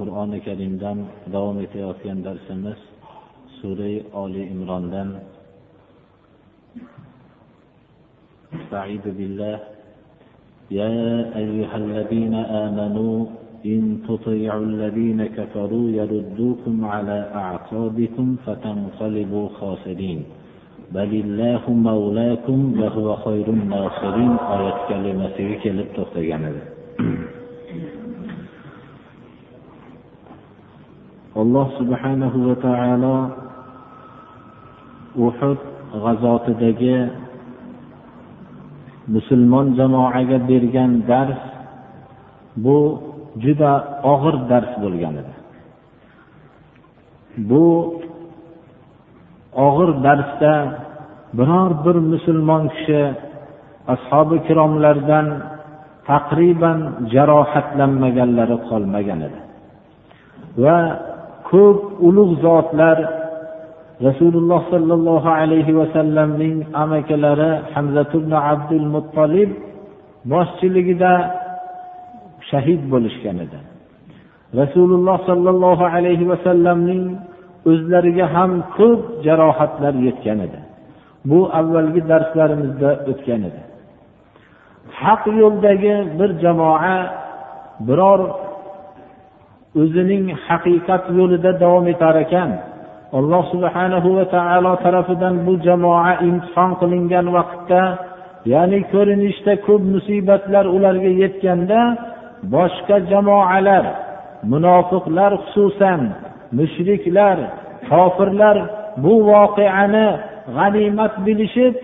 qur'oni karimdan davom etayotgan darsimiz sura oli imrondan استعيذ بالله يا أيها الذين آمنوا إن تطيعوا الذين كفروا يردوكم على أعقابكم فتنقلبوا خاسرين بل الله مولاكم وهو خير الناصرين آية كلمة kelib to'xtagan alloh subhanahu va taolo uhud g'azotidagi musulmon jamoaga bergan dars bu juda og'ir dars bo'lgan edi. Bu og'ir darsda biror bir musulmon kishi ashobi ikromlardan taqriban jarohatlanmaganlari qolmagan edi. Va ko'p ulug' zotlar rasululloh sollallohu alayhi vasallamning amakilari hamzat ibn abdul muttolib boshchiligida shahid bo'lishgan edi. Rasululloh sollallohu alayhi vasallamning o'zlariga ham ko'p jarohatlar yetgan edi. Bu avvalgi darslarimizda o'tgan edi. Haq yo'ldagi bir jamoa biror o'zining haqiqat yo'lida davom etar ekan. Alloh subhanahu va taolo tarafidan bu jamoa imtihon qilingan vaqtda ya'ni ko'rinishda ko'p musibatlar ularga yetganda boshqa jamoalar munofiqlar xususan mushriklar kofirlar bu voqeani g'animat bilishib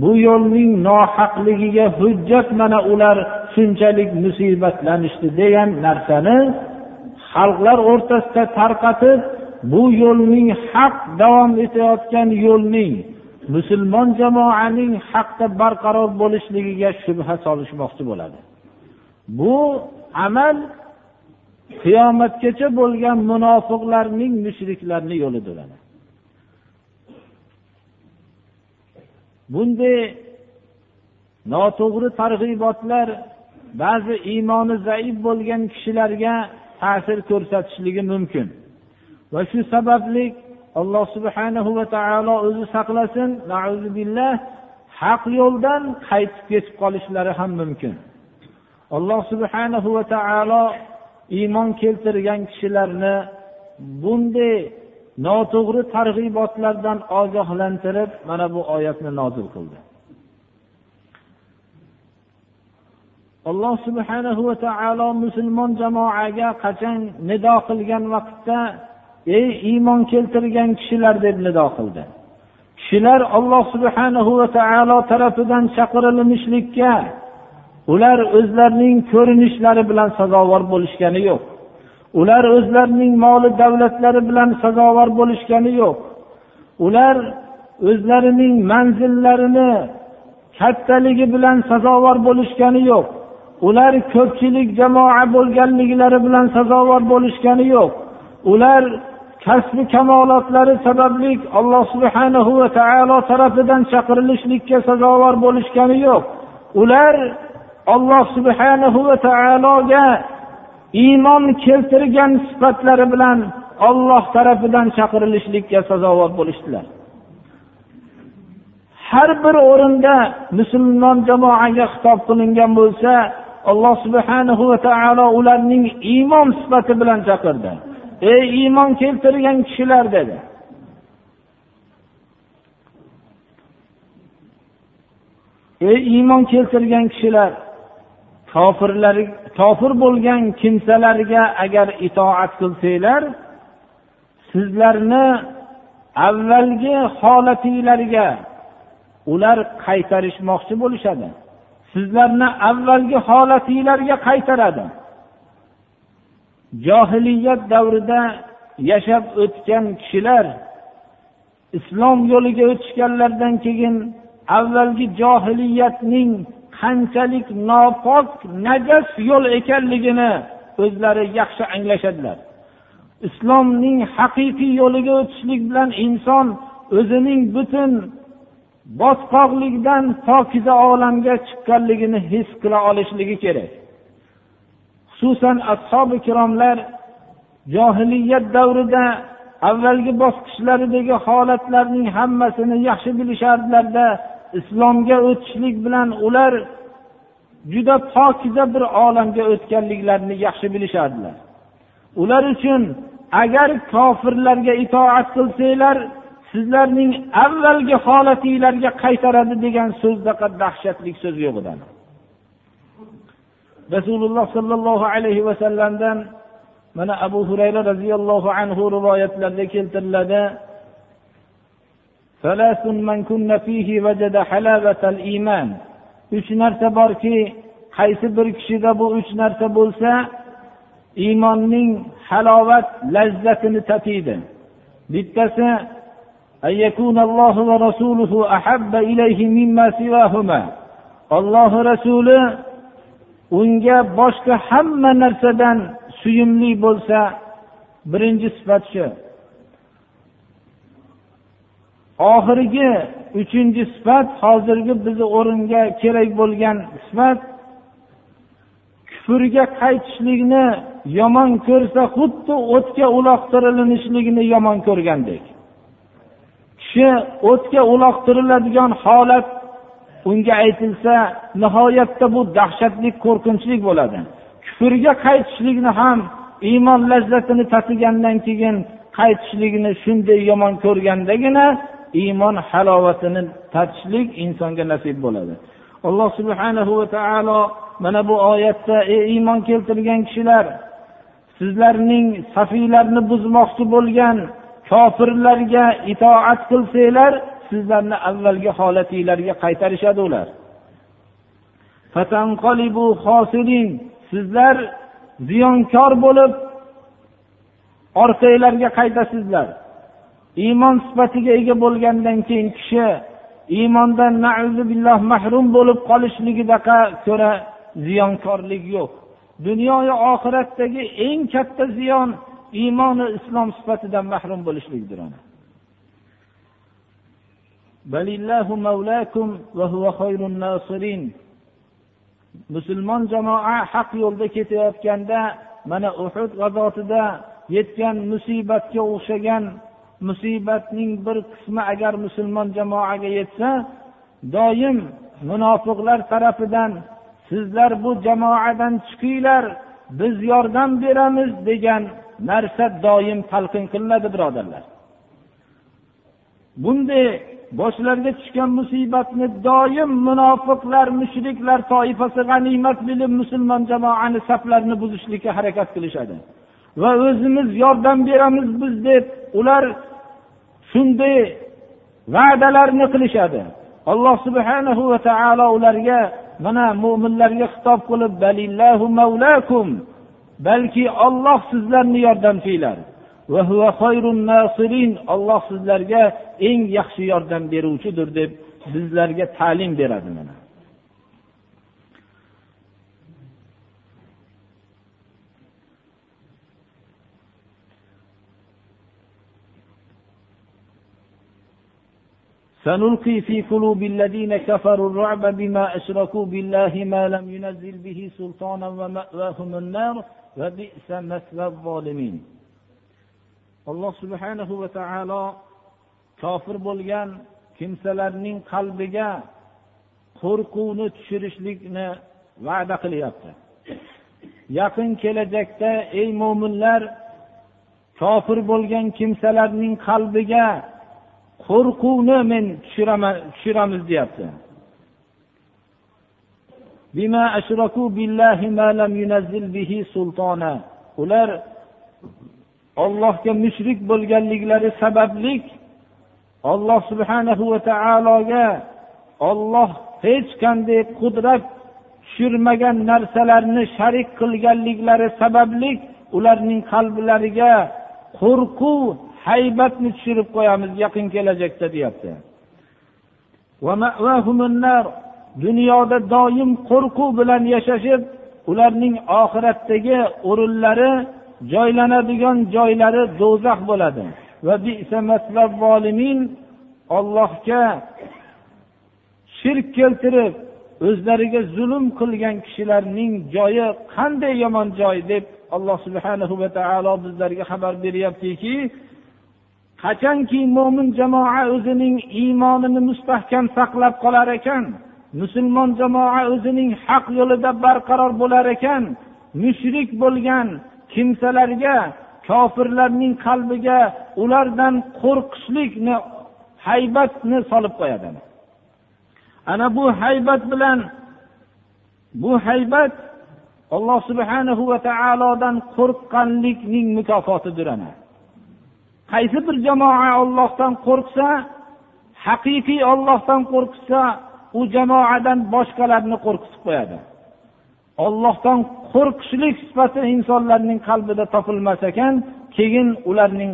bu yo'lning nohaqligiga hujjat mana ular shunchalik musibatlanishdi degan narsani xalqlar o'rtasida tarqatib bu yo'lning haq davom etayotgan yo'lning musulmon jamoaning haqda barqaror bo'lishligiga shubha solishmoqchi bo'ladi. Bu amal qiyomatgacha bo'lgan munofiqlarning mushriklarni yo'lidir bunday noto'g'ri targ'ibotlar ba'zi iymoni zaif bo'lgan kishilarga ta'sir ko'rsatishligi mumkin. Va shu sababli alloh subhanahu va taolo o'zi saqlasin billah haq yo'ldan qaytib ketib qolishlari ham mumkin. Alloh subhanahu va taolo iymon keltirgan kishilarni bunday noto'g'ri targ'ibotlardan ogohlantirib mana bu oyatni nozil qildi. Alloh subhanahu va taolo musulmon jamoaga qachon nido qilgan vaqtda ey iymon keltirgan kishilar deb nido qildi. Kishilar olloh subhanahu va taolo tarafidan chaqirilishlikka ular o'zlarining ko'rinishlari bilan sazovor bo'lishgani yo'q. Ular o'zlarining moli davlatlari bilan sazovor bo'lishgani yo'q. Ular o'zlarining manzillarini kattaligi bilan sazovor bo'lishgani yo'q. Ular ko'pchilik jamoa bo'lganliklari bilan sazovor bo'lishgani yo'q. Ular kasbi kamolotlari sababli alloh subhanahu va taolo tarafidan chaqirilishlikka sazovor bo'lishgani yo'q. Ular olloh subhanahu va taologa iymon keltirgan sifatlari bilan olloh tarafidan chaqirilishlikka sazovor bo'lishdilar. Har bir o'rinda musulmon jamoaga xitob qilingan bo'lsa alloh subhanahu va taolo ularning iymon sifati bilan chaqirdi. Ey iymon keltirgan kishilar dedi. Ey iymon keltirgan kishilar kofirlar kofir bo'lgan kimsalarga agar itoat qilsanglar sizlarni avvalgi holatinglarga ular qaytarishmoqchi bo'lishadi. Sizlarni avvalgi holatinglarga qaytaradi. Johiliyat davrida yashab o'tgan kishilar islom yo'liga o'tishganlaridan keyin avvalgi johiliyatning qanchalik nopok najas yo'l ekanligini o'zlari yaxshi anglashadilar. Islomning haqiqiy yo'liga o'tishlik bilan inson o'zining butun botqoqlikdan pokiza olamga chiqqanligini his qila olishligi kerak. Xususan ashobi ikromlar johiliyat davrida avvalgi bosqichlaridagi holatlarning hammasini yaxshi bilishardilarda islomga o'tishlik bilan ular juda pokiza bir olamga o'tganliklarini yaxshi bilishardilar. Ular uchun agar kofirlarga itoat qilsanglar sizlarning avvalgi holatinglarga qaytaradi degan so'zdaqa dahshatli so'z yo'q edi rasululloh sollallohu alayhi vasallamdan mana abu hurayra roziyallohu anhu rivoyatlarida keltiriladi. Uch narsa borki qaysi bir kishida bu uch narsa bo'lsa iymonning halovat lazzatini tatiydi. Bittasi olloh rasuli unga boshqa hamma narsadan suyumli bo'lsa birinchi sifat shu. Oxirgi uchinchi sifat hozirgi bizni o'ringa kerak bo'lgan sifat kufrga qaytishlikni yomon ko'rsa xuddi o'tga uloqtirilishligini yomon ko'rgandek. Kishi o'tga uloqtiriladigan holat unga aytilsa nihoyatda bu dahshatli qo'rqinchli bo'ladi. Kufrga qaytishlikni ham iymon lazzatini tatigandan keyin qaytishlikni shunday yomon ko'rgandagina iymon halovatini tatishlik insonga nasib bo'ladi. Alloh subhanahu va taolo mana bu oyatda ey iymon keltirgan kishilar sizlarning safiylarni buzmoqchi bo'lgan kofirlarga itoat qilsanglar sizlarni avvalgi holatinglarga qaytarishadi ular. Sizlar ziyonkor bo'lib orqanglarga qaytasizlar. Iymon sifatiga ega bo'lgandan keyin kishi iymondan mahrum bo'lib qolishligidaqa ko'ra ziyonkorlik yo'q. Dunyoyu oxiratdagi eng katta ziyon iymoni islom sifatidan mahrum bo'lishlikdir musulmon jamoa haq yo'lda ketayotganda mana uhud g'azotida yetgan musibatga o'xshagan musibatning bir qismi agar musulmon jamoaga yetsa doim munofiqlar tarafidan sizlar bu jamoadan chiqinglar biz yordam beramiz degan narsa doim talqin qilinadi birodarlar. Bunday boshlariga tushgan musibatni doim munofiqlar mushriklar toifasi g'animat bilib musulmon jamoani saflarini buzishlikka harakat qilishadi. Va o'zimiz yordam beramiz biz deb ular shunday va'dalarni qilishadi. Alloh subhanahu va taolo ularga mana mo'minlarga xitob qilib balki olloh sizlarni yordamchinglar olloh sizlarga eng yaxshi yordam beruvchidir deb bizlarga ta'lim beradi mana سنلقي في قلوب الذين كفروا الرعب بما أشركوا بالله ما لم ينزل به سلطانا ومأواهم النار وبئس مثوى الظالمين alloh subhanahu va taolo kofir bo'lgan kimsalarning qalbiga qo'rquvni tushirishlikni va'da qilyapti. Yaqin kelajakda ey mo'minlar kofir bo'lgan kimsalarning qalbiga qo'rquvni men tushiramiz deyapti. Ular ollohga mushrik bo'lganliklari sababli olloh subhanahu va taologa olloh hech qanday qudrat tushirmagan narsalarni sharik qilganliklari sababli ularning qalblariga qo'rquv haybatni tushirib qo'yamiz yaqin kelajakda deyapti. Dunyoda doim qo'rquv bilan yashashib ularning oxiratdagi o'rinlari joylanadigan joylari do'zax bo'ladi. Va ollohga shirk keltirib o'zlariga zulm qilgan kishilarning joyi qanday yomon joy deb alloh subhanahu va taolo bizlarga xabar beryaptiki qachonki mo'min jamoa o'zining iymonini mustahkam saqlab qolar ekan musulmon jamoa o'zining haq yo'lida barqaror bo'lar ekan mushrik bo'lgan kimsalarga kofirlarning qalbiga ulardan qo'rqishlikni haybatni solib qo'yadi ana. Bu haybat bilan bu haybat alloh subhanahu va taolodan qo'rqqanlikning mukofotidir ana. Qaysi bir jamoa ollohdan qo'rqsa haqiqiy ollohdan qo'rqsa u jamoadan boshqalarni qo'rqitib qo'yadi. Ollohdan qo'rqishlik sifati insonlarning qalbida topilmas ekan keyin ularning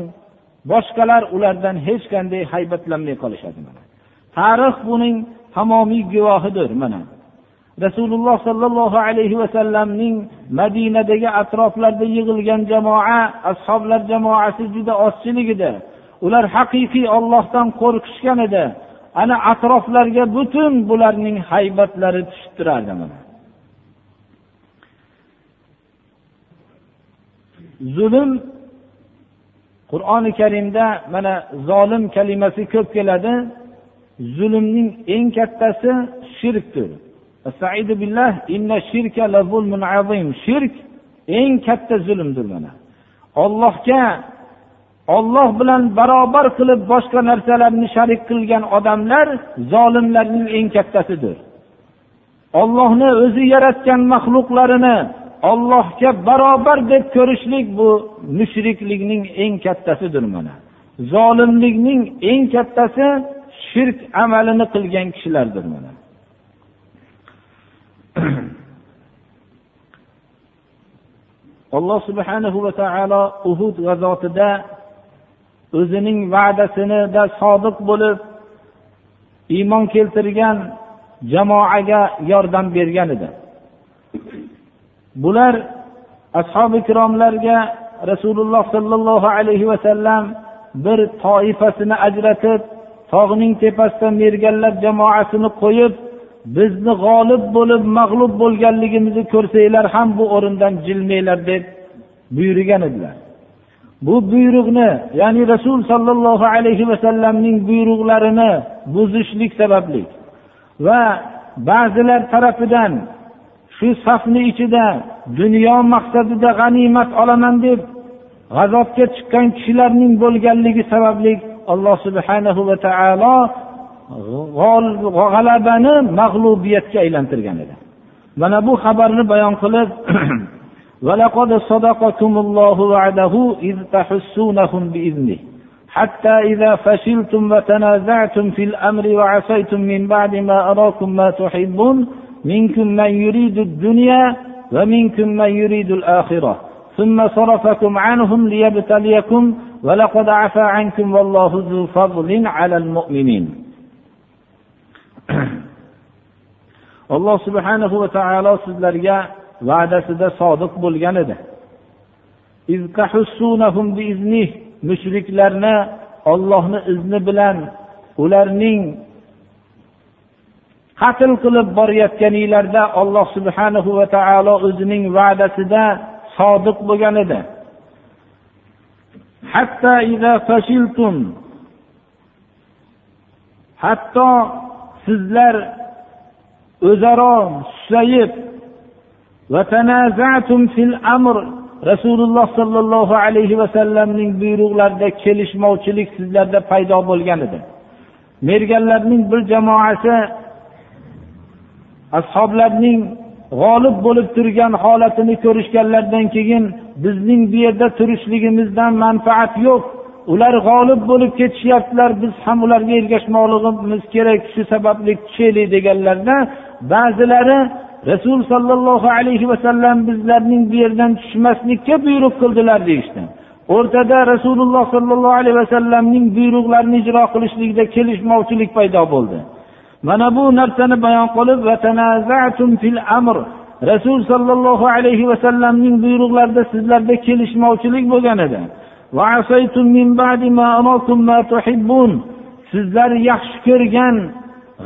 boshqalar ulardan hech qanday haybatlanmay qolishadi tarix buning tamomiy guvohidir mana. Rasululloh sollallohu alayhi vasallamning madinadagi atroflarda yig'ilgan jamoa ashoblar jamoasi juda ozchilik edi ular haqiqiy ollohdan qo'rqishgan edi. Ana atroflarga butun bularning haybatlari tushib turardi zulm qur'oni karimda mana zolim kalimasi ko'p keladi. Zulmning eng kattasi shirkdir. Shirk eng katta zulmdir mana. Ollohga olloh bilan barobar qilib boshqa narsalarni sharik qilgan odamlar zolimlarning eng kattasidir. Ollohni o'zi yaratgan maxluqlarini ollohga barobar deb ko'rishlik bu mushriklikning eng kattasidir mana. Zolimlikning eng kattasi shirk amalini qilgan kishilardir mana. Alloh subhanahu va taolo uhud g'azotida o'zining va'dasinida sodiq bo'lib iymon keltirgan jamoaga yordam bergan edi. Bular ashobi ikromlarga rasululloh sollallohu alayhi vasallam bir toifasini ajratib tog'ning tepasida merganlar jamoasini qo'yib bizni g'olib bo'lib mag'lub bo'lganligimizni ko'rsanglar ham bu o'rindan jilmanglar deb buyurgan edilar. Bu buyruqni ya'ni rasul sollallohu alayhi vasallamning buyruqlarini buzishlik sababli. Va ba'zilar tarafidan shu safni ichida dunyo maqsadida g'animat olaman deb g'azobga chiqqan kishilarning bo'lganligi sababli alloh subhanahu va taolo g'alabani mag'lubiyatga aylantirgan edi. Mana bu xabarni bayon qilib ولقد صدقكم الله وعده إذ تحسونهم بإذنه. حتى إذا فشلتم وتنازعتم في الأمر وعصيتم من بعد ما أراكم ما تحبون منكم من يريد الدنيا ومنكم من يريد الآخرة. ثم صرفكم عنهم ليبتليكم ولقد عفى عنكم والله ذو فضل على المؤمنين. alloh subhanahu va taolo sizlarga va'dasida sodiq bo'lgan edi. Mushriklarni ollohni izni bilan ularning qatl qilib borayotganinglarda alloh subhanahu va taolo o'zining va'dasida sodiq bo'lgan edi. Hatto sizlar o'zaro susayib rasululloh sollallohu alayhi vasallamning buyruqlarida kelishmovchilik sizlarda paydo bo'lgan edi. Merganlarning bir jamoasi ashoblarning g'olib bo'lib turgan holatini ko'rishganlaridan keyin bizning bu yerda turishligimizdan manfaat yo'q. Ular g'olib bo'lib ketishyaptilar biz ham ularga ergashmoqligimiz kerak shu sababli tushaylik deganlarda ba'zilari rasul sollallohu alayhi vasallam bizlarning bu yerdan tushmaslikka buyruq qildilar deyishdi. O'rtada rasululloh sollallohu alayhi vasallamning buyruqlarini ijro qilishlikda kelishmovchilik paydo bo'ldi. Mana bu narsani bayon qilib rasul sollallohu alayhi vasallamning buyruqlarida sizlarda kelishmovchilik bo'lgan edi. Sizlar yaxshi ko'rgan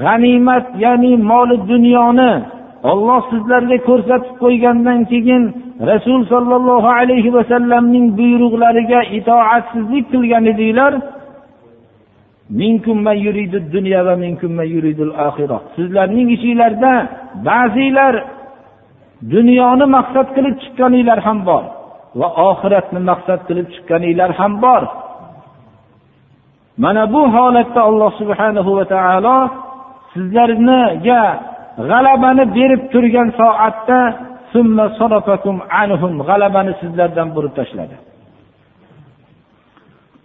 g'animat ya'ni moli dunyoni olloh sizlarga ko'rsatib qo'ygandan keyin rasul sollallohu alayhi vasallamning buyruqlariga itoatsizlik qilgan edinglar sizlarning ichinglarda ba'zilar dunyoni maqsad qilib chiqqaninglar ham bor va oxiratni maqsad qilib chiqqaninglar ham bor. Mana bu holatda alloh subhanahu va taolo sizlarga g'alabani berib turgan soatda g'alabani sizlardan burib tashladi.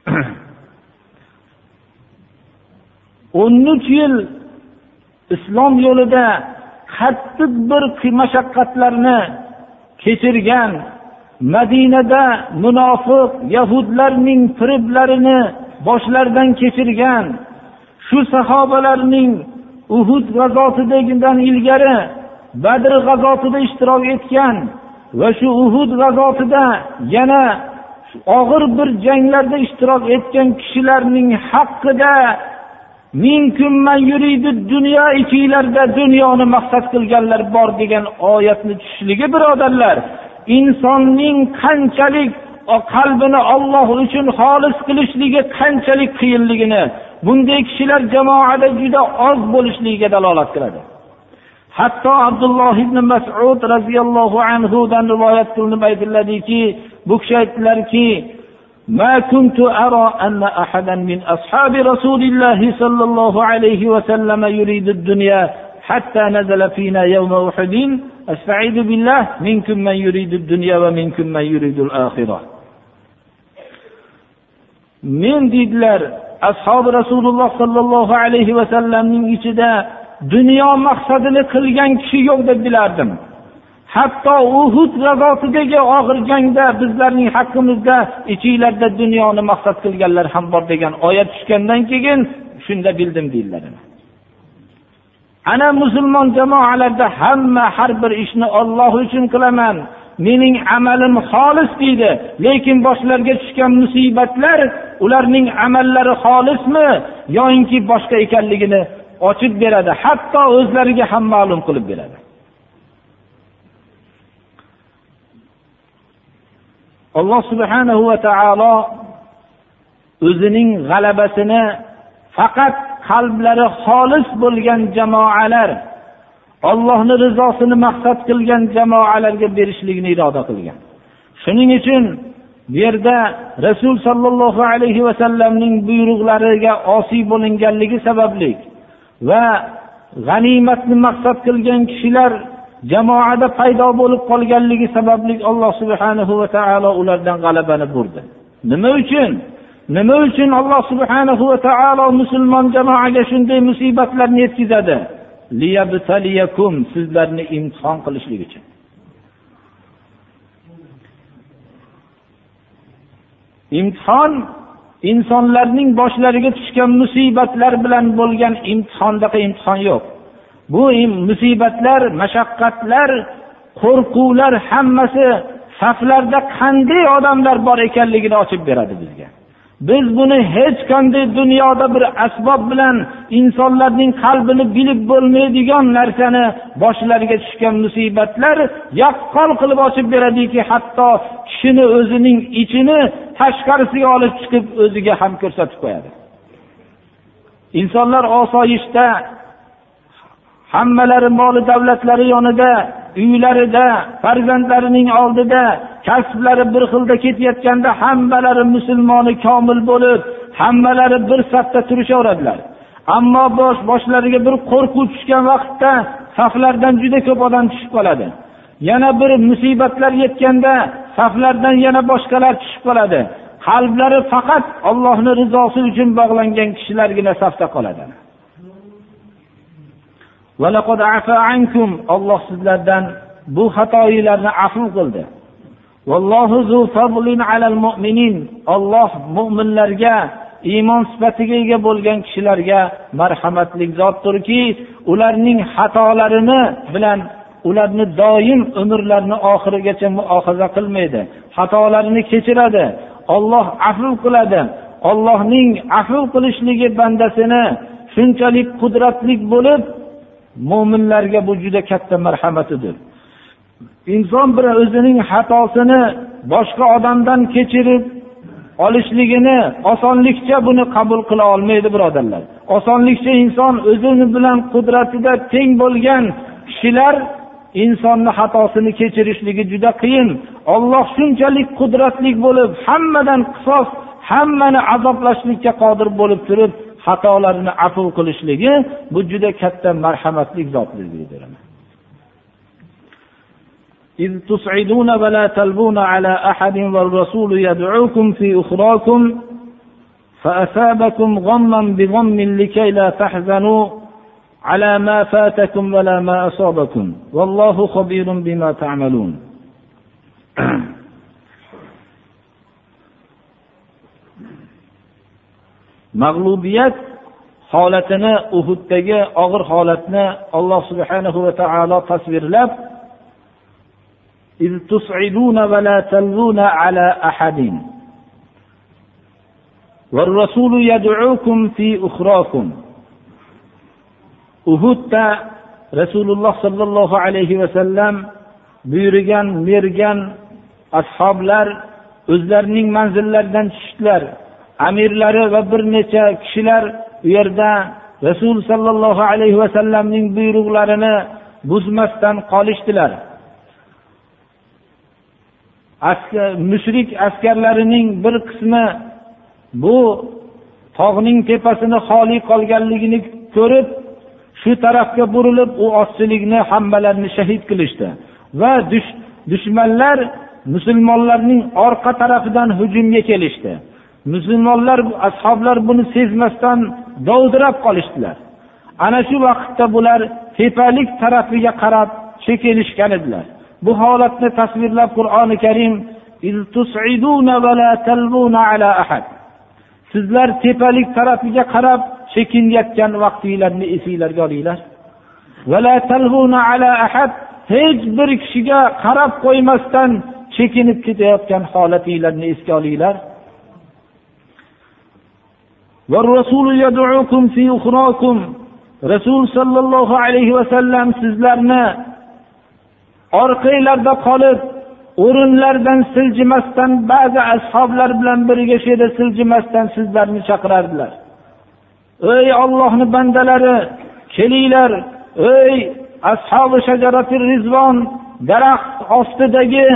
O'n uch yil islom yo'lida qattiq bir mashaqqatlarni kechirgan madinada munofiq yahudlarning firiblarini boshlaridan kechirgan shu sahobalarning uhud g'azotidagidan ilgari badr g'azotida ishtirok etgan va shu uhud g'azotida yana og'ir bir janglarda ishtirok etgan kishilarning haqida dunyo ichinglarda dunyoni maqsad qilganlar bor degan oyatni tushishligi birodarlar. Insonning qanchalik qalbini olloh uchun xolis qilishligi qanchalik qiyinligini bunday kishilar jamoada juda oz bo'lishligiga dalolat qiladi hatto abdulloh ibn masud roziyallohu anhudan rivoyat qilinib aytiladiki bu kishi aytdilarki ما كنت أرى أن أحدا من أصحاب رسول الله صلى الله عليه وسلم يريد الدنيا حتى نزل فينا يوم أحد أستعيذ بالله منكم من يريد الدنيا ومنكم من يريد الآخرة men deydilar ashobi rasululloh sollallohu alayhi vasallamning ichida dunyo maqsadini qilgan kishi yo'q deb bilardim. Hatto uhud g'azotidagi og'ir jangda bizlarning haqqimizda ichinglarda dunyoni maqsad qilganlar ham bor degan oyat tushgandan keyin shunda bildim deydilar ana musulmon jamoalarda hamma har bir ishni olloh uchun qilaman mening amalim xolis deydi lekin boshlariga tushgan musibatlar ularning amallari xolismi yoyinki boshqa ekanligini ochib beradi hatto o'zlariga ham ma'lum qilib beradi. Alloh subhanahu va taolo o'zining g'alabasini faqat qalblari xolis bo'lgan jamoalar ollohni rizosini maqsad qilgan jamoalarga berishlikni iroda qilgan. Shuning uchun bu yerda rasul sollallohu alayhi vasallamning buyruqlariga osiy bo'linganligi sababli va g'animatni maqsad qilgan kishilar jamoada paydo bo'lib qolganligi sababli alloh subhanahu va taolo ulardan g'alabani burdi. Nima uchun? Nima uchun alloh subhanahu va taolo musulmon jamoaga shunday musibatlarni yetkazadi? Sizlarni imtihon qilishlik uchun. Imtihon insonlarning boshlariga tushgan musibatlar bilan bo'lgan imtihondaqa imtihon yo'q. Bu musibatlar mashaqqatlar qo'rquvlar hammasi saflarda qanday odamlar bor ekanligini ochib beradi bizga. Biz buni hech qanday dunyoda bir asbob bilan insonlarning qalbini bilib bo'lmaydigan narsani boshlariga tushgan musibatlar yaqqol qilib ochib beradiki hatto kishini o'zining ichini tashqarisiga olib chiqib o'ziga ham ko'rsatib qo'yadi. Insonlar osoyishta hammalari moli davlatlari yonida uylarida farzandlarining oldida kasblari bir xilda ketayotganda hammalari musulmoni komil bo'lib hammalari bir safda turishaveradilar. Ammo bosh boshlariga bir qo'rquv tushgan vaqtda saflardan juda ko'p odam tushib qoladi. Yana bir musibatlar yetganda saflardan yana boshqalar tushib qoladi. Qalblari faqat allohni rizosi uchun bog'langan kishilargina safda qoladi. Olloh sizlardan bu xatoinglarni afv qildi. Olloh mo'minlarga iymon sifatiga ega bo'lgan kishilarga marhamatli zotdirki ularning xatolarini bilan ularni doim umrlarini oxirigacha muohaza qilmaydi. Xatolarini kechiradi. Olloh afv qiladi. Ollohning afv qilishligi bandasini shunchalik qudratli bo'lib mo'minlarga bu juda katta marhamatidir. Inson bir o'zining xatosini boshqa odamdan kechirib olishligini osonlikcha buni qabul qila olmaydi birodarlar. Osonlikcha inson o'zini bilan qudratida teng bo'lgan kishilar insonni xatosini kechirishligi juda qiyin. Olloh shunchalik qudratli bo'lib hammadan qisos hammani azoblashlikka qodir bo'lib turib xatolarini afv qilishligi bu juda katta marhamatli zotdir deydi إذ تصعدون ولا تلبون على أحد والرسول يدعوكم في أخراكم فأثابكم غما بغم لكي لا تحزنوا على ما فاتكم ولا ما أصابكم. والله خبير بما تعملون. mag'lubiyat holatini uhuddagi og'ir holatni alloh subhanahu va taolo tasvirlab والرسول يدعوكم في أخراكم uhudda rasululloh sollallohu alayhi vasallam buyurgan mergan ashoblar o'zlarining manzillaridan tushdilar amirlari va bir necha kishilar u yerda rasul sollallohu alayhi vasallamning buyruqlarini buzmasdan qolishdilar Askar, mushrik askarlarining bir qismi bu tog'ning tepasini xoli qolganligini ko'rib shu tarafga burilib u ozchilikni hammalarini shahid qilishdi. Va dushmanlar musulmonlarning orqa tarafidan hujumga kelishdi. Musulmonlar ashoblar buni sezmasdan dovdirab qolishdilar. Ana shu vaqtda bular tepalik tarafiga qarab chekinishgan edilar. Bu holatni tasvirlab qur'oni karim sizlar tepalik tarafiga qarab chekinayotgan vaqtinglarni esinglarga olinglar. Hech bir kishiga qarab qo'ymasdan chekinib ketayotgan holatinglarni esga olinglar. Rasul sollallohu alayhi vasallam sizlarni orqanglarda qolib o'rinlardan siljimasdan ba'zi ashoblar bilan birga shu yerda siljimasdan sizlarni chaqirardilar. Ey ollohni bandalari kelinglar. Ey ashobi shajarati rizvon daraxt ostidagi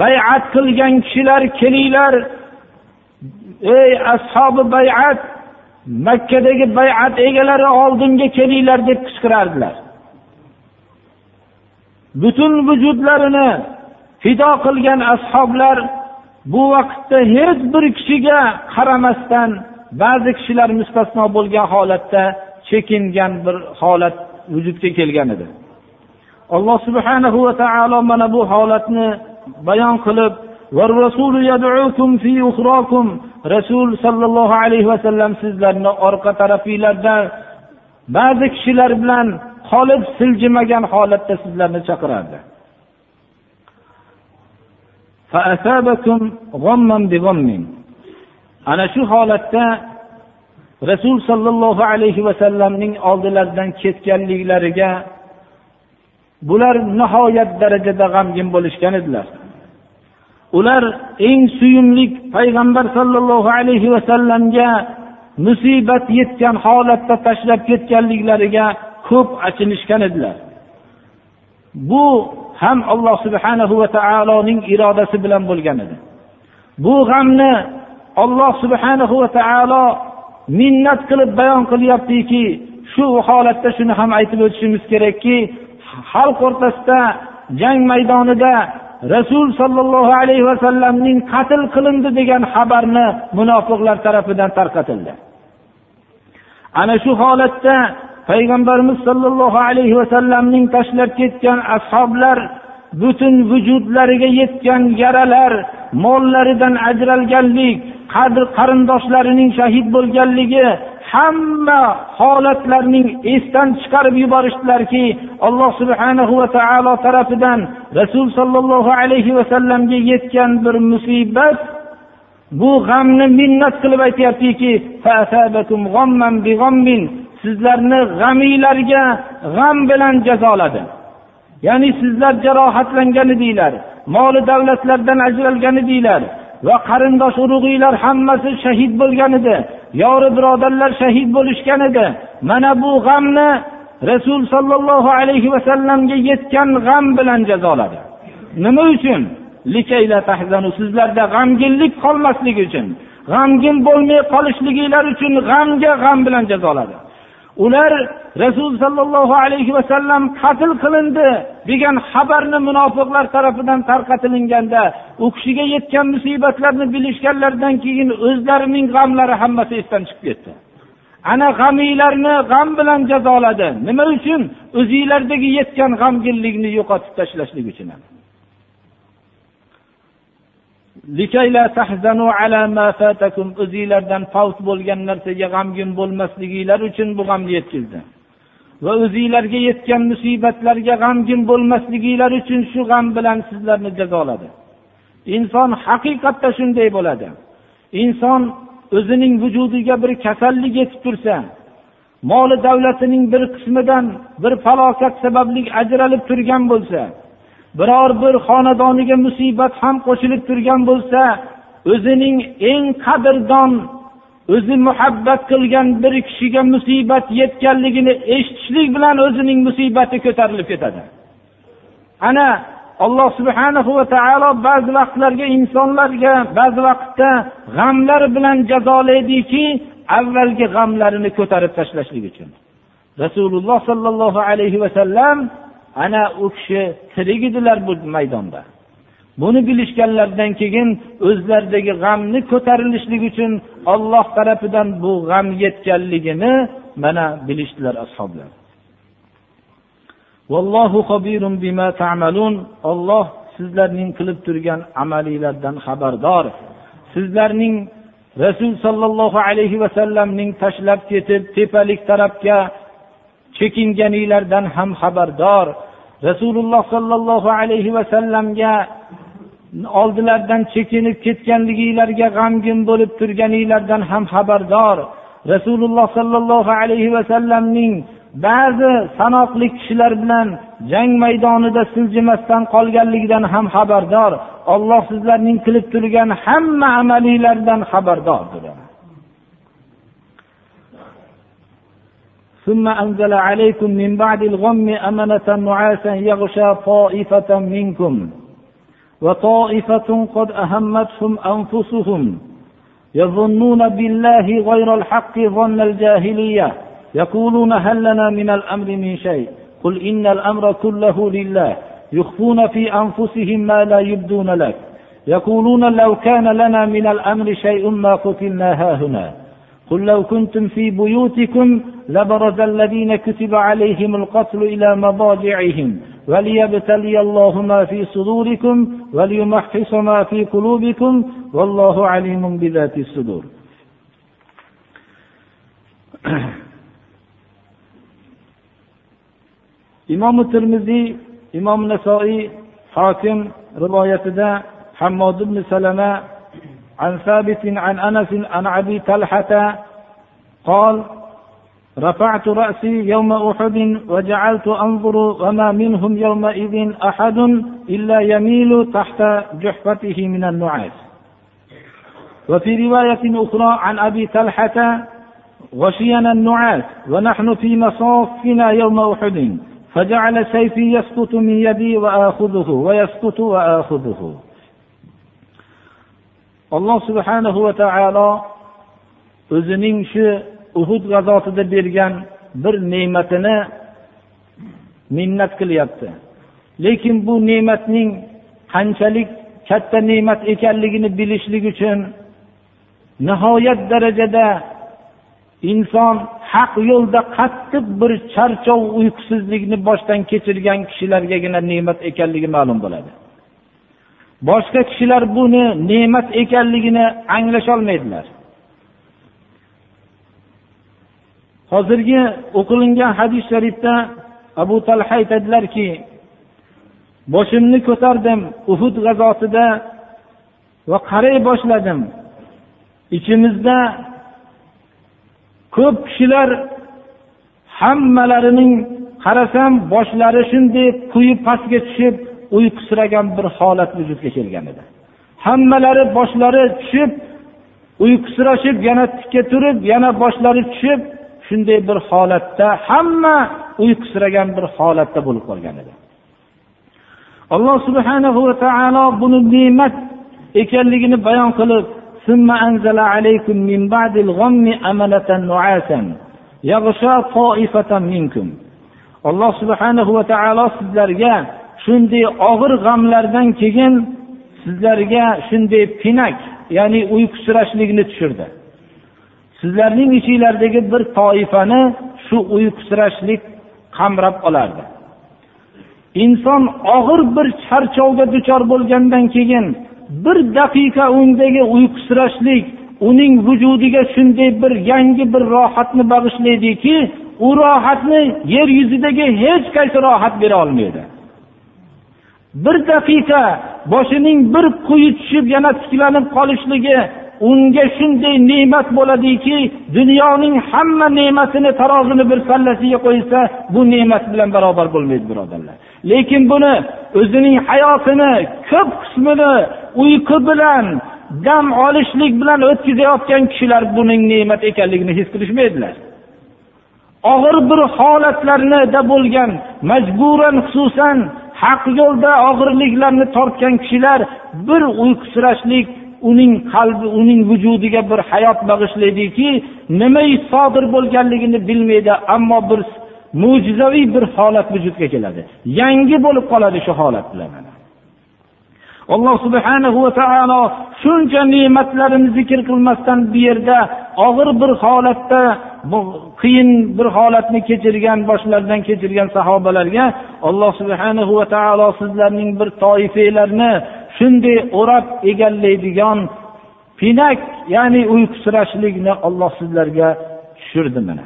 bayat qilgan kishilar kelinglar. Ey ashobi bayat makkadagi bayat egalari oldinga kelinglar deb qichqirardilar. Butun vujudlarini fido qilgan ashoblar bu vaqtda hech bir kishiga qaramasdan ba'zi kishilar mustasno bo'lgan holatda chekingan bir holat vujudga kelgan edi. Alloh subhanahu va taolo mana bu holatni bayon qilib rasul sollallohu alayhi vasallam sizlarni orqa tarafinglarda ba'zi kishilar bilan qolib siljimagan holatda sizlarni chaqirardi. Ana shu holatda rasul sollallohu alayhi vasallamning oldilaridan ketganliklariga bular nihoyat darajada g'amgin bo'lishgan edilar. Ular eng suyumli payg'ambar sollallohu alayhi vasallamga musibat yetgan holatda tashlab ketganliklariga ko'p achinishgan edilar. Bu ham alloh subhanahu va taoloning irodasi bilan bo'lgan edi. Bu g'amni olloh subhanahu va taolo minnat qilib bayon qilyaptiki shu holatda shuni ham aytib o'tishimiz kerakki xalq o'rtasida jang maydonida rasul sollallohu alayhi vasallamning qatl qilindi degan xabarni munofiqlar tarafidan tarqatildi. Ana shu holatda payg'ambarimiz sollallohu alayhi vasallamning tashlab ketgan ashoblar butun vujudlariga yetgan yaralar mollaridan ajralganlik qadr qarindoshlarining shahid bo'lganligi hamma holatlarning esdan chiqarib yuborishdilarki alloh subhanahu va taolo tarafidan rasul sollallohu alayhi vasallamga yetgan bir musibat bu g'amni minnat qilib aytyaptiki sizlarni g'amiylarga g'am bilan jazoladi. Ya'ni sizlar jarohatlangan edinglar moli davlatlardan ajralgan edinglar va qarindosh urug'inglar hammasi shahid bo'lgan edi yori birodarlar shahid bo'lishgan edi mana bu g'amni rasul sollallohu alayhi vasallamga yetgan g'am bilan jazoladi. Nima uchun? Sizlarda g'amginlik qolmasligi uchun g'amgin bo'lmay qolishliginglar uchun g'amga g'am bilan jazoladi. Ular rasul sollallohu alayhi vasallam qatl qilindi degan xabarni munofiqlar tarafidan tarqatilganda u kishiga yetgan musibatlarni bilishganlaridan keyin o'zlarining g'amlari hammasi esdan chiqib ketdi. Ana g'amiylarni g'am bilan jazoladi. Nima uchun? O'zinglardagi yetgan g'amginlikni yo'qotib tashlashlik uchun o'zinglardan favt bo'lgan narsaga g'amgin bo'lmasliginglar uchun bu g'amni yetkazdi va o'zinglarga yetgan musibatlarga g'amgin bo'lmasliginglar uchun shu g'am bilan sizlarni jazoladi inson haqiqatda shunday bo'ladi inson o'zining vujudiga bir kasallik yetib tursa moli davlatining bir qismidan bir falokat sababli ajralib turgan bo'lsa biror bir xonadoniga musibat ham qo'shilib turgan bo'lsa o'zining eng qadrdon o'zi muhabbat qilgan bir kishiga musibat yetganligini eshitishlik bilan o'zining musibati ko'tarilib ketadi. Ana alloh subhanahu va taolo ba'zi vaqtlarga insonlarga ba'zi vaqtda g'amlar bilan jazolaydiki avvalgi g'amlarini ko'tarib tashlashlik uchun. Rasululloh sollallohu alayhi vasallam ana u kishi tirik edilar bu maydonda. Buni bilishganlaridan keyin o'zlaridagi g'amni ko'tarilishligi uchun olloh tarafidan bu g'am yetganligini mana bilishdilar ashoblar. Olloh sizlarning qilib turgan amalinglardan xabardor. Sizlarning rasul sollallohu alayhi vasallamning tashlab ketib tepalik tarafga chekinganinglardan ham xabardor. Rasululloh sollallohu alayhi vasallamga oldilaridan chekinib ketganliginglarga g'amgin bo'lib turganinglardan ham xabardor. Rasululloh sollallohu alayhi vasallamning ba'zi sanoqli kishilar bilan jang maydonida siljimasdan qolganligidan ham xabardor. Olloh sizlarning qilib turgan hamma amalinglardan xabardordir. ثم أنزل عليكم من بعد الغم أمنة نعاسا يغشى طائفة منكم وطائفة قد أهمتهم أنفسهم يظنون بالله غير الحق ظن الجاهلية يقولون هل لنا من الأمر من شيء؟ قل إن الأمر كله لله يخفون في أنفسهم ما لا يبدون لك يقولون لو كان لنا من الأمر شيء ما قتلنا هاهنا قل لو كنتم في بيوتكم لبرز الذين كتب عليهم القتل إلى مضاجعهم وليبتلي الله ما في صدوركم وليمحص ما في قلوبكم والله عليم بذات الصدور. imom termiziy imom nasoiy hokim rivoyatida hammod ibn salama عن ثابت عن أنس عن أبي طلحة قال رفعت رأسي يوم أحد وجعلت أنظر وما منهم يومئذ أحد إلا يميل تحت جحفته من النعاس. وفي رواية أخرى عن أبي طلحة غشينا النعاس ونحن في مصافنا يوم أحد فجعل سيفي يسقط من يدي وآخذه ويسقط وآخذه. Alloh subhanahu va taolo o'zining shu uhud g'azotida bergan bir ne'matini minnat qilyapti. Lekin bu ne'matning qanchalik katta ne'mat ekanligini bilishlik uchun nihoyat darajada inson haq yo'lda qattiq bir charchov uyqusizlikni boshdan kechirgan kishilargagina ne'mat ekanligi ma'lum bo'ladi. Boshqa kishilar buni ne'mat ekanligini anglasholmaydilar hozirgi o'qilingan hadis sharifda abu talha aytadilarki boshimni ko'tardim uhud g'azotida va qaray boshladim. Ichimizda ko'p kishilar hammalarining qarasam boshlari shunday quyi pastga tushib uyqusiragan bir holat vujudga kelgan edi. Hammalari boshlari tushib uyqusirashib yana tikka turib yana boshlari tushib shunday bir holatda hamma uyqusiragan bir holatda bo'lib qolgan edi. Alloh subhana va taolo buni ne'mat ekanligini bayon qilib alloh subhanahu va taolo sizlarga shunday og'ir g'amlardan keyin sizlarga shunday pinak ya'ni uyqusirashlikni tushirdi. Sizlarning ichinglardagi bir toifani shu uyqusirashlik qamrab olardi. Inson og'ir bir charchovga duchor bo'lgandan keyin bir daqiqa undagi uyqusirashlik uning vujudiga shunday bir yangi bir rohatni bag'ishlaydiki u rohatni yer yuzidagi hech qaysi rohat bera olmaydi. Bir daqiqa boshining bir quyi tushib yana tiklanib qolishligi unga shunday ne'mat bo'ladiki dunyoning hamma ne'matini tarozini bir pallasiga qo'ysa bu ne'mat bilan barobar bo'lmaydi birodarlar. Lekin buni o'zining hayotini ko'p qismini uyqu bilan dam olishlik bilan o'tkazayotgan kishilar buning ne'mat ekanligini his qilishmaydilar. Og'ir bir holatlarda bo'lgan majburan xususan haq yo'lda og'irliklarni tortgan kishilar bir uyqusirashlik uning qalbi uning vujudiga bir hayot bag'ishlaydiki nima sodir bo'lganligini bilmaydi ammo bir mo'jizaviy bir holat vujudga keladi. Yangi bo'lib qoladi shu holat bilan alloh subhanahu va taolo shuncha ne'matlarini zikr qilmasdan bu yerda og'ir bir holatda bu qiyin bir holatni kechirgan boshlaridan kechirgan sahobalarga alloh subhanahu va taolo sizlarning bir toifanglarni shunday o'rab egallaydigan pinak ya'ni uyqusirashlikni olloh sizlarga tushirdi mana.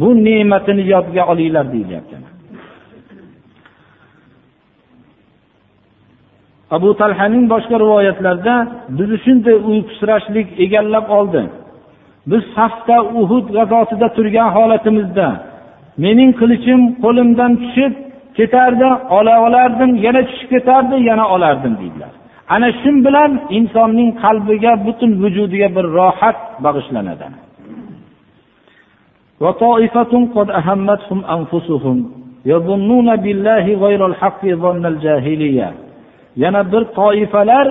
Bu ne'matini yodga olinglar deyilyapti abu talhaning boshqa rivoyatlarida bizni shunday uyqusirashlik egallab oldi. Biz safda uhud g'azotida turgan holatimizda mening qilichim qo'limdan tushib ketardi ola olardim yana tushib ketardi yana olardim deydilar. Ana shu bilan insonning qalbiga butun vujudiga bir rohat bag'ishlanadi. Yana bir toifalar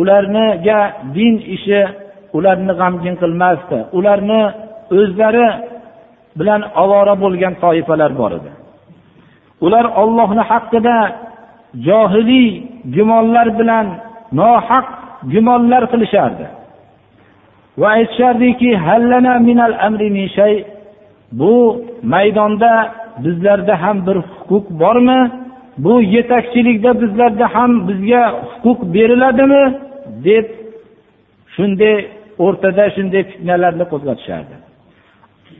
ularga din ishi ularni g'amgin qilmasdi. Ularni o'zlari bilan ovora bo'lgan toifalar bor edi. Ular ollohni haqida johiliy gumonlar bilan nohaq gumonlar qilishardi. Va aytishardiki bu maydonda bizlarda ham bir huquq bormi? Bu yetakchilikda bizlarda ham bizga huquq beriladimi? deb shunday o'rtada shunday fitnalarni qo'zg'atishardi.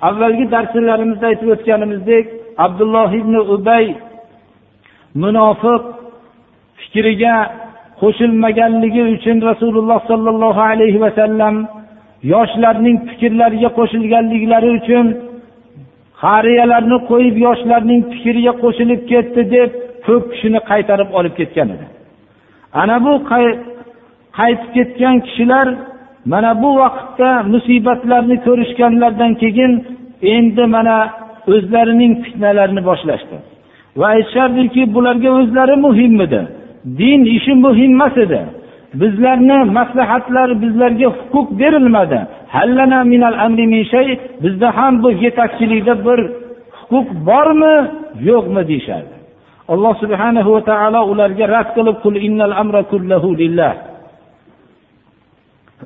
Avvalgi darslarimizda aytib o'tganimizdek abdulloh ibn ubay munofiq fikriga qo'shilmaganligi uchun rasululloh sollallohu alayhi vasallam yoshlarning fikrlariga qo'shilganliklari uchun qariyalarni qo'yib yoshlarning fikriga qo'shilib ketdi deb ko'p kishini qaytarib olib ketgan edi. Ana bu qaytib ketgan kishilar mana bu vaqtda musibatlarni ko'rishganlaridan keyin endi mana o'zlarining fitnalarini boshlashdi. Va aytishardiki bularga o'zlari muhimmidi din ishi muhim emas edi. Bizlarni maslahatlar bizlarga huquq berilmadi. Bizda ham bu yetakchilikda bir huquq bormi yo'qmi deyishardi. Alloh subhanahu va taolo ularga rad qilib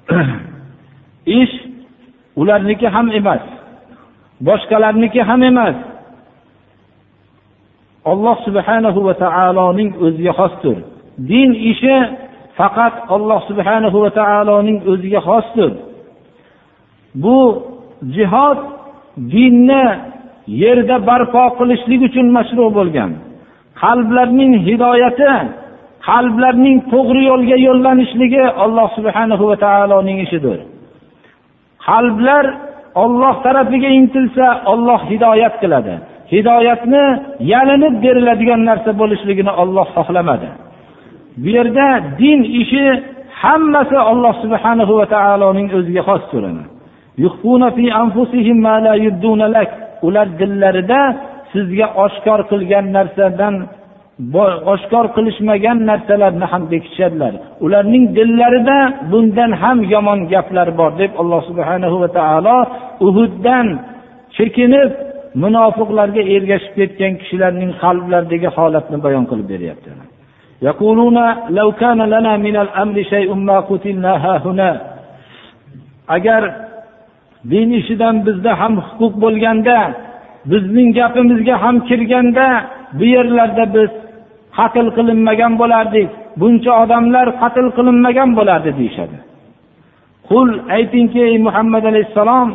ish ularniki ham emas boshqalarniki ham emas. Alloh subhanahu va taoloning o'ziga xosdir. Din ishi faqat alloh subhanahu va taoloning o'ziga xosdir. Bu jihod dinni yerda barpo qilishlik uchun mashru bo'lgan. Qalblarning hidoyati qalblarning to'g'ri yo'lga yo'llanishligi alloh subhanahu va taoloning ishidir. Qalblar olloh tarafiga intilsa olloh hidoyat qiladi. Hidoyatni yalinib beriladigan narsa bo'lishligini olloh xohlamadi. Bu yerda din ishi hammasi alloh subhanahu va taoloning o'ziga xosdir ular dillarida sizga oshkor qilgan narsadan oshkor qilishmagan narsalarni ham bekitishadilar. Ularning dillarida bundan ham yomon gaplar bor deb alloh subhana va taolo uhuddan chekinib munofiqlarga ergashib ketgan kishilarning qalblaridagi holatni bayon qilib beryapti. Agar din ishidan bizda ham huquq bo'lganda bizning gapimizga ham kirganda bu yerlarda biz qatl qilinmagan bo'lardik buncha odamlar qatl qilinmagan bo'lardi deyishadi. Qul aytingki ey muhammad alayhissalom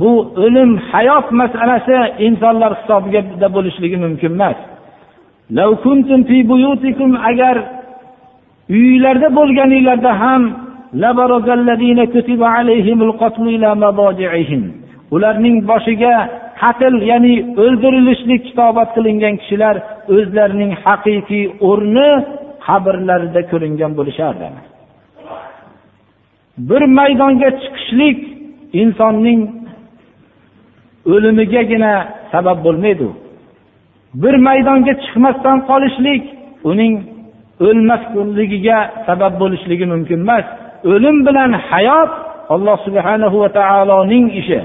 bu o'lim hayot masalasi insonlar hisobida bo'lishligi mumkin emas. Agar uylarda bo'lganinglarda ham ularning boshiga qatl ya'ni o'ldirilishlik kitobat qilingan kishilar o'zlarining haqiqiy o'rni qabrlarida ko'ringan bo'lishardi. Bir maydonga chiqishlik insonning o'limigagina sabab bo'lmaydi. Bir maydonga chiqmasdan qolishlik uning o'lmasligiga sabab bo'lishligi mumkin emas. O'lim bilan hayot alloh subhanahu va taoloning ishi.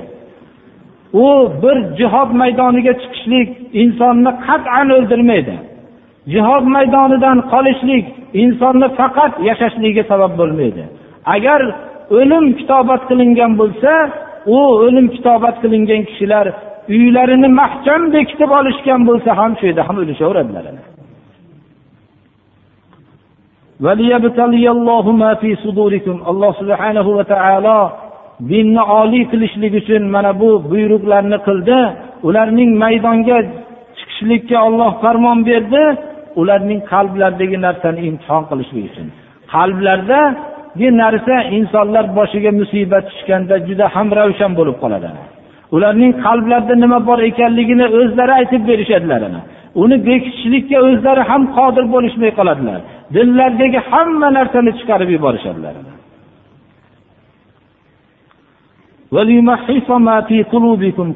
U bir jihod maydoniga chiqishlik insonni qat'an o'ldirmaydi. Jihod maydonidan qolishlik insonni faqat yashashligiga sabab bo'lmaydi. Agar o'lim kitobat qilingan bo'lsa u o'lim kitobat qilingan kishilar uylarini mahkam bekitib olishgan bo'lsa ham shu yerda ham o'lishaveradilar alloh subhanahu va taolo dinni oliy qilishlik uchun mana bu buyruqlarni qildi. Ularning maydonga chiqishlikka olloh farmon berdi. Ularning qalblaridagi narsani imtihon qilishlik uchun. Qalblardagi narsa insonlar boshiga musibat tushganda juda ham ravshan bo'lib qoladi. Ularning qalblarida nima bor ekanligini o'zlari aytib berishadilar uni bekitishlikka o'zlari ham qodir bo'lishmay qoladilar. Dillardagi hamma narsani chiqarib yuborishadilar.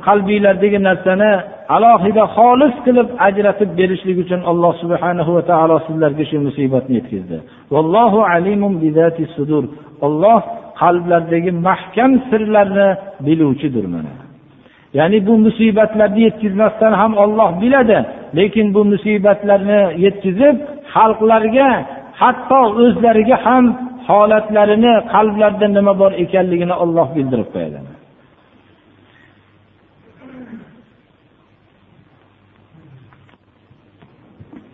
Qalbinglardagi narsani alohida xolis qilib ajratib berishlik uchun alloh subhanahu va taolo sizlarga shu musibatni yetkazdi. Vallohu alimun sudur. Olloh qalblardagi mahkam sirlarni biluvchidir mana. Ya'ni bu musibatlarni yetkazmasdan ham olloh biladi lekin bu musibatlarni yetkazib xalqlarga hatto o'zlariga ham holatlarini qalblarida nima bor ekanligini olloh bildirib qo'yadi.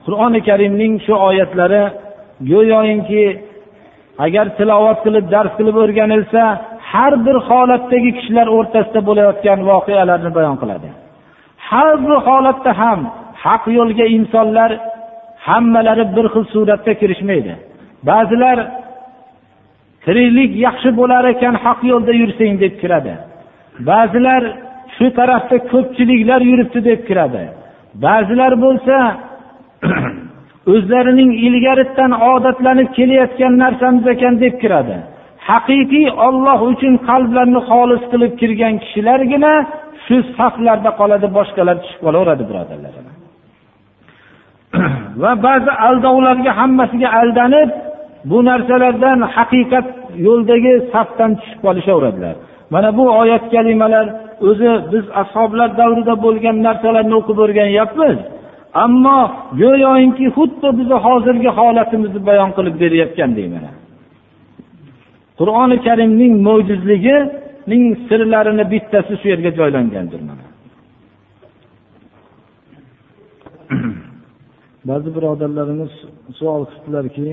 Qur'oni karimning shu oyatlari go'yoki agar tilovat qilib dars qilib o'rganilsa har bir holatdagi kishilar o'rtasida bo'layotgan voqealarni bayon qiladi. Har bir holatda ham haq yo'lga insonlar hammalari bir xil suratda kirishmaydi. Ba'zilar tiriklik yaxshi bo'lar ekan haq yo'lda yursang deb kiradi. Ba'zilar shu tarafda ko'pchiliklar yuribdi deb kiradi. Ba'zilar bo'lsa o'zlarining ilgaridan odatlanib kelayotgan narsamiz ekan deb kiradi. Haqiqiy olloh uchun qalblarini xolis qilib kirgan kishilargina shu saflarda qoladi boshqalar tushib qolaveradi birodarlar. Va ba'zi aldovlarga hammasiga aldanib bu narsalardan haqiqat yo'ldagi safdan tushib qolishaveradilar. Mana bu oyat kalimalar o'zi biz ashoblar davrida bo'lgan narsalarni o'qib o'rganyapmiz. Ammo go'yoki xuddi bizni hozirgi holatimizni bayon qilib berayotgandek mana qur'oni karimning mo'jizligining sirlarini bittasi shu yerga joylangandir mana. Ba'zi birodarlarimiz savol qilibdilarki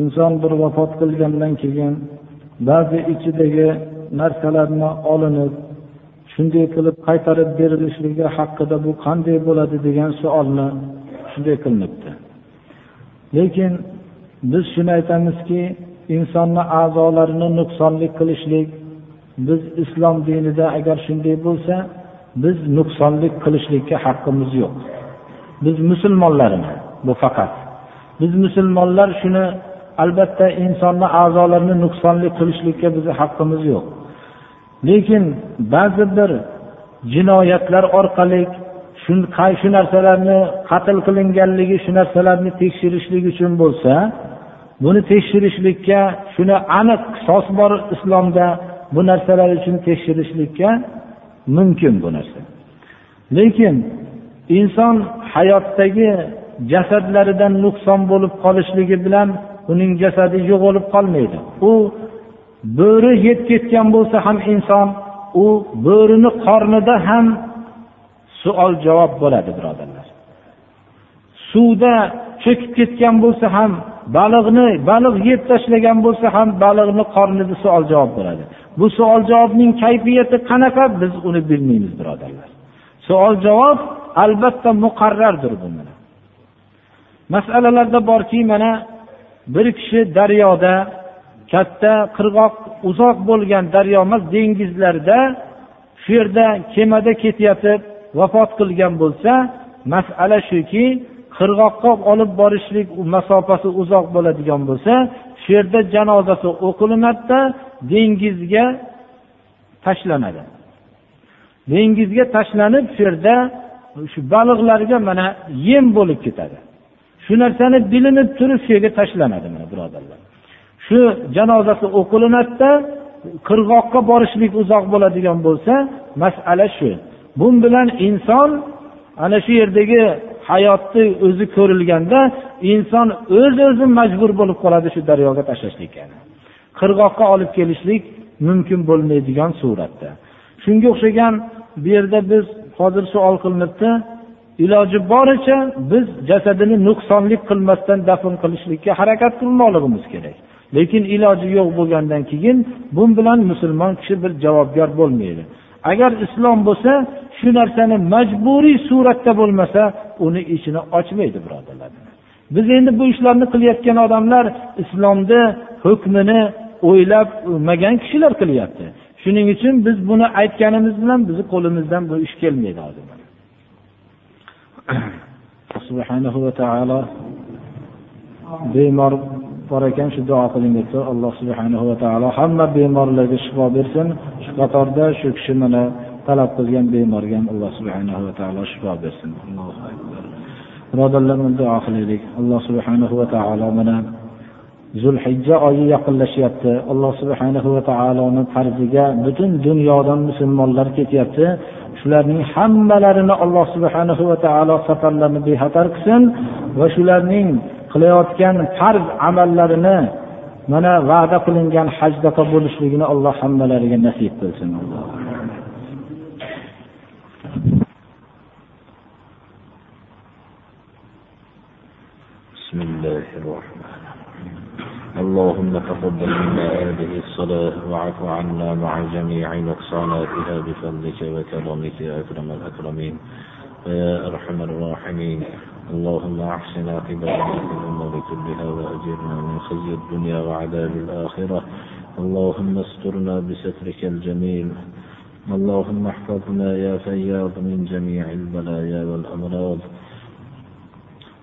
inson bir vafot qilgandan keyin ba'zi ichidagi narsalarni olinib shunday qilib qaytarib berilishligi haqida bu qanday bo'ladi degan savolni shunday qilinibdi. Lekin biz shuni aytamizki insonni a'zolarini nuqsonli qilishlik biz islom dinida agar shunday bo'lsa biz nuqsonlik qilishlikka haqqimiz yo'q. Biz musulmonlarmiz bu faqat. Biz musulmonlar shuni albatta insonni a'zolarini nuqsonli qilishlikka bizni haqqimiz yo'q. Lekin ba'zi bir jinoyatlar orqali shu narsalarni qatl qilinganligi shu narsalarni tekshirishlik uchun bo'lsa buni tekshirishlikka shuni aniq qisos bor islomda bu narsalar uchun tekshirishlikka mumkin bu narsa. Lekin inson hayotdagi jasadlaridan nuqson bo'lib qolishligi bilan uning jasadi yo'qolib qolmaydi. U bo'ri yeb ketgan bo'lsa ham inson u bo'rini qornida ham savol javob bo'ladi birodarlar. Suvda cho'kib ketgan bo'lsa ham baliqni baliq yeb tashlagan bo'lsa ham baliqni qornida savol javob bo'ladi. Bu savol javobning kayfiyati qanaqa biz uni bilmaymiz birodarlar. Savol javob albatta muqarrardir bu masalalarda borki mana bir kishi daryoda katta qirg'oq uzoq bo'lgan daryo emas dengizlarda shu yerda kemada ketayotib vafot qilgan bo'lsa masala shuki qirg'oqqa olib borishlik masofasi uzoq bo'ladigan bo'lsa shu yerda janozasi o'qilinadida dengizga tashlanadi. Dengizga tashlanib shu yerda shu baliqlarga mana yem bo'lib ketadi. Shu narsani bilinib turib shu yerga tashlanadi mana birodarlar? Shu janozasi o'qilinadida qirg'oqqa borishlik uzoq bo'ladigan bo'lsa masala shu. Bu bilan inson ana shu yerdagi hayotni o'zi ko'rilganda inson o'z o'zi majbur bo'lib qoladi shu daryoga tashlashlikka qirg'oqqa olib kelishlik mumkin bo'lmaydigan suratda. Shunga o'xshagan bu yerda biz hozir savol qilinibdi iloji boricha biz jasadini nuqsonlik qilmasdan dafn qilishlikka harakat qilmoqligimiz kerak. Lekin iloji yo'q bo'lgandan keyin bu bilan musulmon kishi bir javobgar bo'lmaydi. Agar islom bo'lsa shu narsani majburiy suratda bo'lmasa uni ichini ochmaydi birodarlar. Biz endi bu ishlarni qilayotgan odamlar islomni hukmini o'ylamagan kishilar qilyapti. Shuning uchun biz buni aytganimiz bilan bizni qo'limizdan bu ish kelmaydi hozir subhanahu va taolo bemor bor ekan shu duo qiling debdi. Alloh subhanahu va taolo hamma bemorlarga shifo bersin. Shu qatorda shu kishi mana talab qilgan bemorga ham alloh subhanahu va taolo shifo bersin. Birodarlar duo qilaylik. Alloh subhanahu va taolo mana zulhijja oyi yaqinlashyapti. Alloh subhanahu va taoloni farziga butun dunyodan musulmonlar ketyapti. shularning hammalarini alloh subhanahu va taolo safarlarini bexatar qilsin va shularning qilayotgan farz amallarini mana va'da qilingan hajdaqa bo'lishligini alloh hammalariga nasib qilsin بسم الله الرحمن الرحمن اللهم تقبل منا هذه الصلاة وعف عنا مع جميع نقصاناتها بفضلك وكرمك يا أكرم الأكرمين ويا أرحم الراحمين. اللهم أحسن عاقبتنا في الأمور كلها وأجرنا من خزي الدنيا وعذاب الآخرة. اللهم استرنا بسترك الجميل. اللهم احفظنا يا فياض من جميع البلايا والأمراض.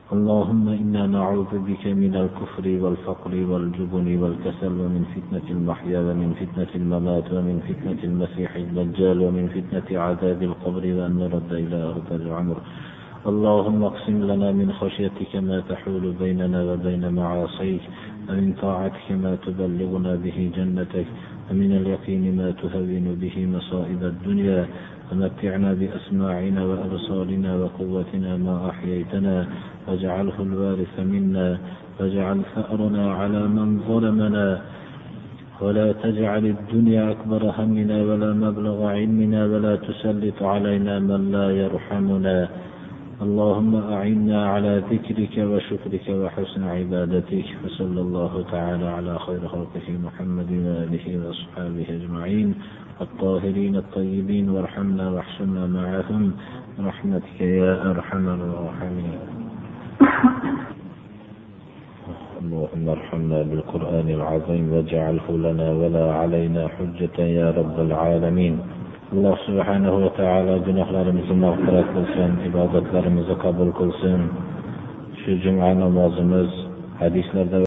اللهم إنا نعوذ بك من الكفر والفقر والجبن والكسل ومن فتنة المحيا ومن فتنة الممات ومن فتنة المسيح الدجال ومن فتنة عذاب القبر وأن نرد إلى أرض العمر. اللهم اقسم لنا من خشيتك ما تحول بيننا وبين معاصيك ومن طاعتك ما تبلغنا به جنتك ومن اليقين ما تهون به مصائب الدنيا. ومتعنا بأسماعنا وأبصارنا وقوتنا ما أحييتنا. واجعله الوارث منا واجعل ثأرنا على من ظلمنا. ولا تجعل الدنيا أكبر همنا ولا مبلغ علمنا ولا تسلط علينا من لا يرحمنا. اللهم أعنا على ذكرك وشكرك وحسن عبادتك وصلى الله تعالى على خير خلقه محمد وآله وأصحابه أجمعين. الطاهرين الطيبين وارحمنا واحشرنا معهم. برحمتك يا أرحم الراحمين. اللهم أرحمنا بالقرآن العظيم واجعله لنا ولا علينا حجة يا رب العالمين. الله سبحانه وتعالى جناح لارمزنا وقرات بلسان عبادات لارمز قبل كل سن شجم عنا مازمز حديث